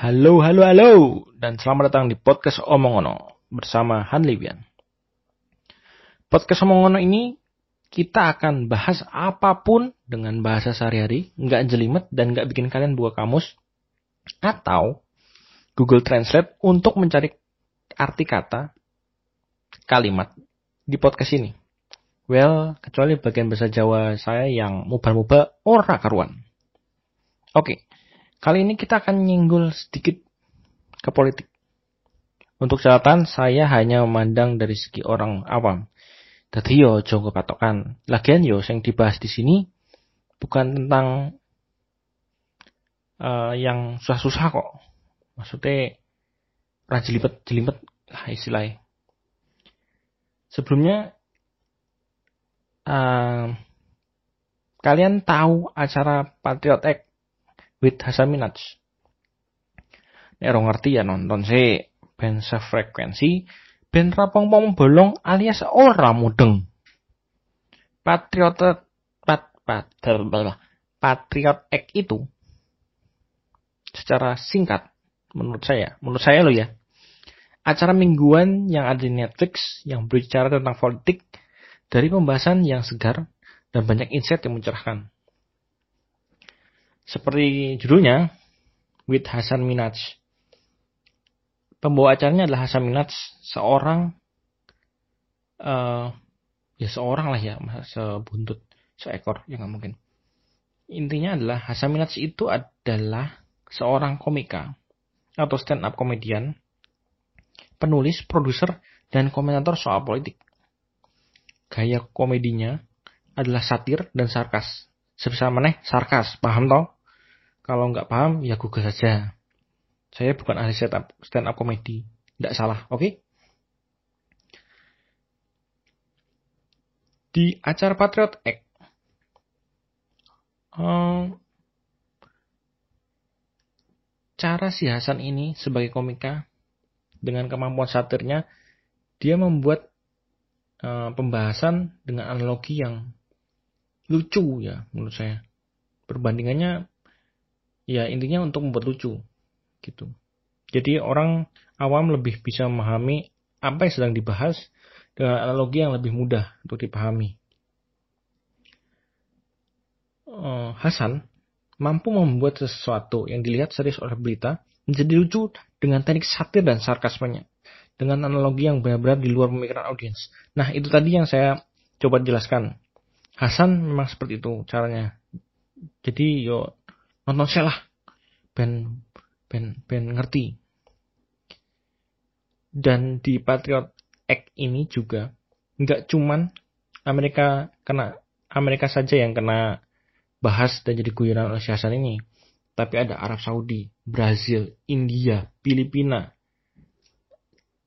Halo, halo, halo, dan selamat datang di podcast Omongono bersama Han Libian. Podcast Omongono ini kita akan bahas apa pun dengan bahasa sehari-hari, nggak jelimet dan nggak bikin kalian buka kamus atau Google Translate untuk mencari arti kata kalimat di podcast ini. Well, kecuali bagian bahasa Jawa saya yang mubah-mubah ora karuan. Oke, Kali ini kita akan nyinggul sedikit ke politik. Untuk catatan, saya hanya memandang dari segi orang awam. Tadi yo jonggo patokan. Lagian yo yang dibahas di sini bukan tentang uh, yang susah-susah kok. Maksudnya rajilipet jelimet lah istilahnya. Sebelumnya uh, kalian tahu acara Patriot Act with Hasan Minaj. Nek ngerti ya nonton sih ben sefrekuensi ben rapong-pong bolong alias ora mudeng. Patriot pat, pat, Patriot Act itu secara singkat menurut saya, menurut saya lo ya. Acara mingguan yang ada di Netflix yang berbicara tentang politik dari pembahasan yang segar dan banyak insight yang mencerahkan. Seperti judulnya, with Hasan Minaj. Pembawa acaranya adalah Hasan Minaj, seorang uh, ya seorang lah ya, sebuntut, seekor, ya nggak mungkin. Intinya adalah Hasan Minaj itu adalah seorang komika atau stand up komedian, penulis, produser, dan komentator soal politik. Gaya komedinya adalah satir dan sarkas. Sebisa meneh sarkas, paham toh? Kalau nggak paham, ya Google saja. Saya bukan ahli stand up, stand up komedi. Tidak salah, oke? Okay? Di acara Patriot Act, um, cara si Hasan ini sebagai komika dengan kemampuan satirnya, dia membuat uh, pembahasan dengan analogi yang lucu ya menurut saya. Perbandingannya ya intinya untuk membuat lucu gitu. Jadi orang awam lebih bisa memahami apa yang sedang dibahas dengan analogi yang lebih mudah untuk dipahami. Uh, Hasan mampu membuat sesuatu yang dilihat serius oleh berita menjadi lucu dengan teknik satir dan sarkasmenya. Dengan analogi yang benar-benar di luar pemikiran audiens. Nah, itu tadi yang saya coba jelaskan. Hasan memang seperti itu caranya. Jadi, yo nonton saya lah. Ben ben ben ngerti. Dan di Patriot Act ini juga nggak cuman Amerika kena Amerika saja yang kena bahas dan jadi guyonan oleh Hasan ini. Tapi ada Arab Saudi, Brazil, India, Filipina,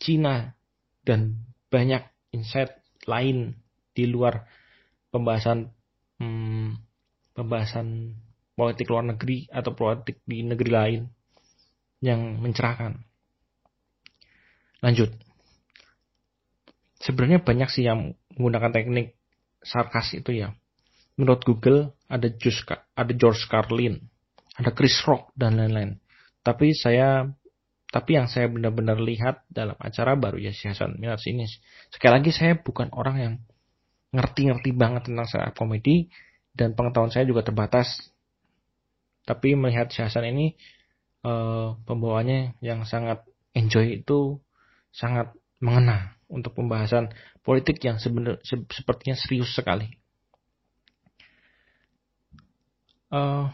Cina dan banyak insight lain di luar pembahasan hmm, pembahasan politik luar negeri atau politik di negeri lain yang mencerahkan. Lanjut. Sebenarnya banyak sih yang menggunakan teknik sarkas itu ya. Menurut Google ada George, ada George Carlin, ada Chris Rock dan lain-lain. Tapi saya tapi yang saya benar-benar lihat dalam acara baru ya si Hasan ini. Sekali lagi saya bukan orang yang ngerti-ngerti banget tentang stand komedi dan pengetahuan saya juga terbatas tapi melihat Hasan ini uh, pembawanya yang sangat enjoy itu sangat mengena untuk pembahasan politik yang sebenar, se sepertinya serius sekali. Uh,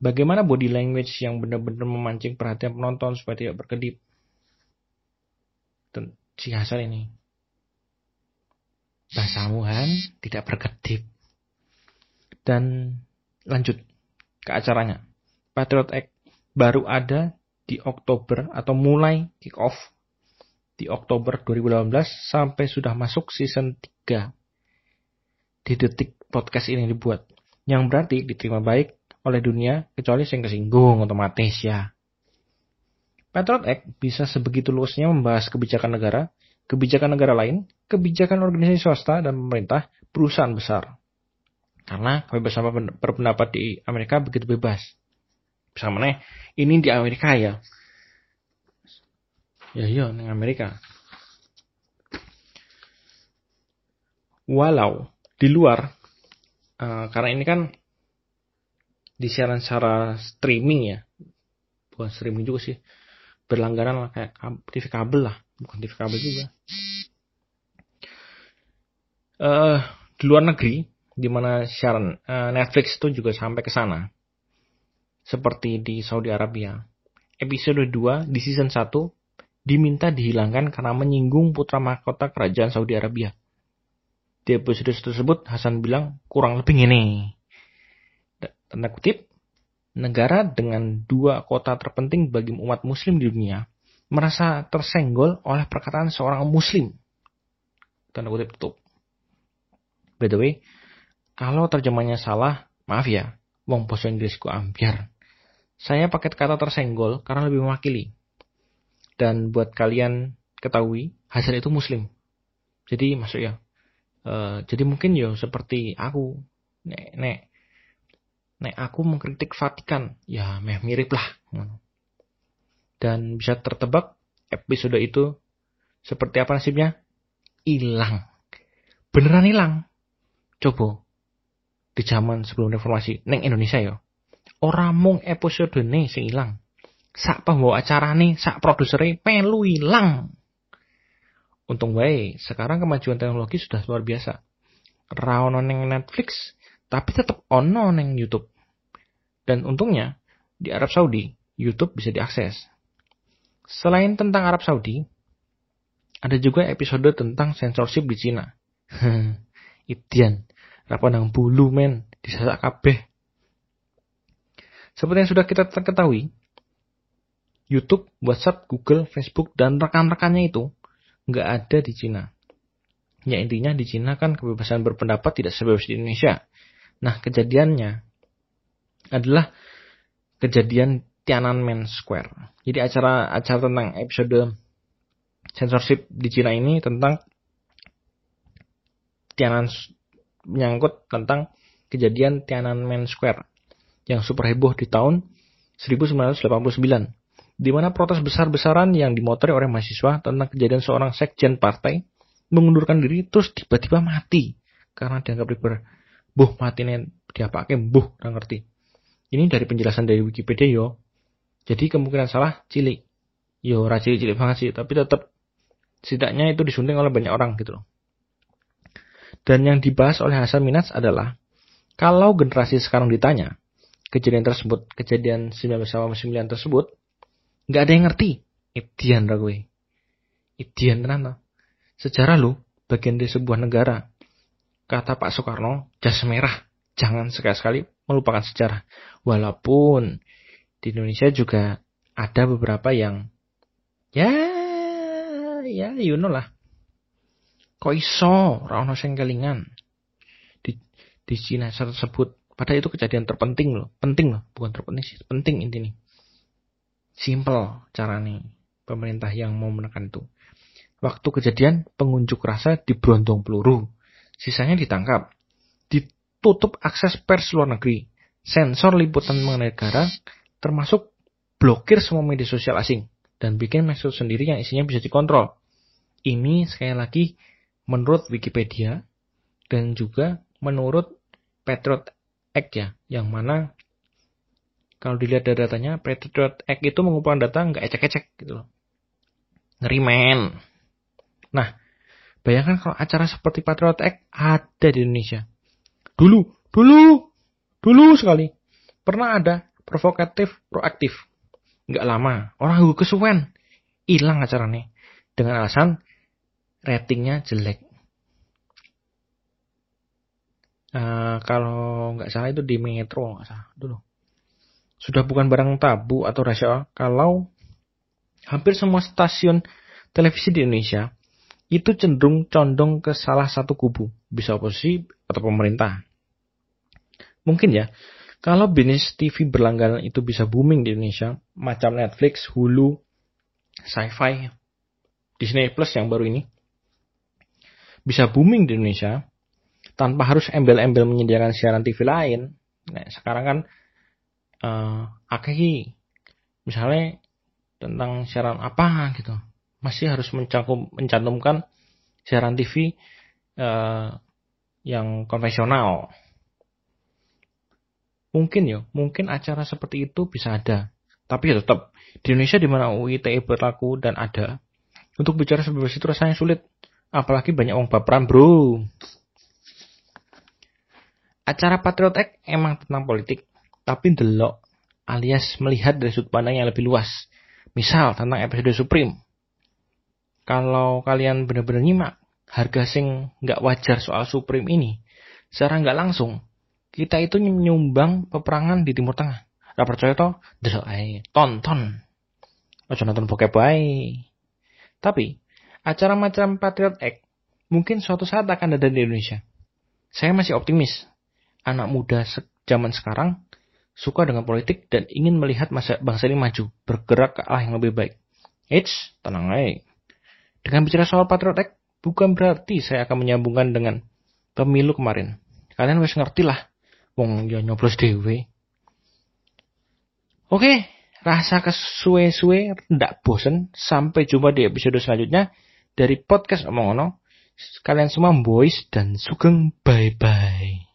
bagaimana body language yang benar-benar memancing perhatian penonton supaya tidak berkedip? Si Hasan ini. Bahasamu Han tidak berkedip. Dan lanjut ke acaranya. Patriot Act baru ada di Oktober atau mulai kick off di Oktober 2018 sampai sudah masuk season 3 di detik podcast ini dibuat. Yang berarti diterima baik oleh dunia kecuali yang kesinggung otomatis ya. Patriot Act bisa sebegitu luasnya membahas kebijakan negara, kebijakan negara lain, kebijakan organisasi swasta dan pemerintah, perusahaan besar. Karena kebebasan berpendapat di Amerika begitu bebas. Bisa mana? Ini di Amerika ya. Ya iya, di Amerika. Walau di luar, uh, karena ini kan disiaran secara streaming ya, bukan streaming juga sih, berlangganan lah kayak TV kabel lah, bukan TV kabel juga. Uh, di luar negeri, di mana siaran uh, Netflix itu juga sampai ke sana, seperti di Saudi Arabia. Episode 2 di season 1 diminta dihilangkan karena menyinggung putra mahkota kerajaan Saudi Arabia. Di episode tersebut Hasan bilang kurang lebih ini. Tanda kutip, negara dengan dua kota terpenting bagi umat muslim di dunia merasa tersenggol oleh perkataan seorang muslim. Tanda kutip tutup. By the way, kalau terjemahnya salah, maaf ya, wong bahasa Inggrisku ambiar. Saya pakai kata tersenggol karena lebih mewakili. Dan buat kalian ketahui, Hasan itu muslim. Jadi masuk ya, Uh, jadi mungkin ya seperti aku nek nek nek aku mengkritik Vatikan ya meh mirip lah dan bisa tertebak episode itu seperti apa nasibnya hilang beneran hilang coba di zaman sebelum reformasi neng Indonesia ya orang mung episode nih sing hilang sak pembawa acara nih sak produsernya pelu hilang Untung baik, sekarang kemajuan teknologi sudah luar biasa. Rawono neng Netflix, tapi tetap ono neng YouTube. Dan untungnya, di Arab Saudi, YouTube bisa diakses. Selain tentang Arab Saudi, ada juga episode tentang censorship di Cina. Itian, rapanang bulu men, disasak kabeh. Seperti yang sudah kita ketahui, YouTube, WhatsApp, Google, Facebook, dan rekan-rekannya itu nggak ada di Cina. Ya intinya di Cina kan kebebasan berpendapat tidak sebebas di Indonesia. Nah kejadiannya adalah kejadian Tiananmen Square. Jadi acara acara tentang episode censorship di Cina ini tentang Tianan menyangkut tentang kejadian Tiananmen Square yang super heboh di tahun 1989 di mana protes besar-besaran yang dimotori oleh mahasiswa tentang kejadian seorang sekjen partai mengundurkan diri terus tiba-tiba mati karena dianggap liber. Buh mati nih dia pakai buh nggak ngerti. Ini dari penjelasan dari Wikipedia yo. Jadi kemungkinan salah cilik. Yo racili cilik banget sih, tapi tetap setidaknya itu disunting oleh banyak orang gitu loh. Dan yang dibahas oleh Hasan Minaj adalah kalau generasi sekarang ditanya kejadian tersebut, kejadian 1999 tersebut, nggak ada yang ngerti. Itian ra gue. Itian tenan Sejarah lu bagian dari sebuah negara. Kata Pak Soekarno, jas merah. Jangan sekali-sekali melupakan sejarah. Walaupun di Indonesia juga ada beberapa yang ya ya you know lah. Kok iso ra ono sing kelingan. Di di Cina tersebut padahal itu kejadian terpenting loh, penting loh, bukan terpenting sih, penting intinya. Simple cara nih pemerintah yang mau menekan itu. Waktu kejadian pengunjuk rasa diberondong peluru. Sisanya ditangkap. Ditutup akses pers luar negeri. Sensor liputan mengenai negara termasuk blokir semua media sosial asing dan bikin medsos sendiri yang isinya bisa dikontrol. Ini sekali lagi menurut Wikipedia dan juga menurut Patriot Act ya, yang mana kalau dilihat dari datanya, Patriot Act itu mengumpulkan data nggak ecek-ecek gitu loh. Ngeri men. Nah, bayangkan kalau acara seperti Patriot Act ada di Indonesia. Dulu, dulu, dulu sekali. Pernah ada provokatif, proaktif. Nggak lama, orang gue kesuwen. Hilang acaranya. Dengan alasan ratingnya jelek. Uh, kalau nggak salah itu di Metro nggak salah dulu sudah bukan barang tabu atau rahasia kalau hampir semua stasiun televisi di Indonesia itu cenderung condong ke salah satu kubu, bisa oposisi atau pemerintah. Mungkin ya, kalau bisnis TV berlangganan itu bisa booming di Indonesia, macam Netflix, Hulu, Sci-Fi, Disney Plus yang baru ini, bisa booming di Indonesia tanpa harus embel-embel menyediakan siaran TV lain. Nah, sekarang kan uh, akeh misalnya tentang siaran apa gitu. Masih harus mencakup mencantumkan siaran TV uh, yang konvensional. Mungkin ya mungkin acara seperti itu bisa ada. Tapi ya tetap di Indonesia di mana UITE berlaku dan ada untuk bicara sebebas itu rasanya sulit apalagi banyak orang baperan bro acara Patriot Act emang tentang politik tapi delok alias melihat dari sudut pandang yang lebih luas misal tentang episode Supreme kalau kalian benar-benar nyimak harga sing nggak wajar soal Supreme ini secara nggak langsung kita itu menyumbang peperangan di Timur Tengah. Ra percaya toh? Delok ae, tonton. Aja nonton bokep bae. Tapi acara macam Patriot Act mungkin suatu saat akan ada di Indonesia. Saya masih optimis. Anak muda zaman sekarang suka dengan politik dan ingin melihat masa bangsa ini maju, bergerak ke arah yang lebih baik. Eits, tenang aja. Dengan bicara soal Patriot Act, bukan berarti saya akan menyambungkan dengan pemilu kemarin. Kalian harus ngerti lah Wong ya nyoblos dewe. Oke, rasa kesuwe-suwe ndak bosen. Sampai jumpa di episode selanjutnya dari podcast Omong Ono. Kalian semua boys dan sugeng bye-bye.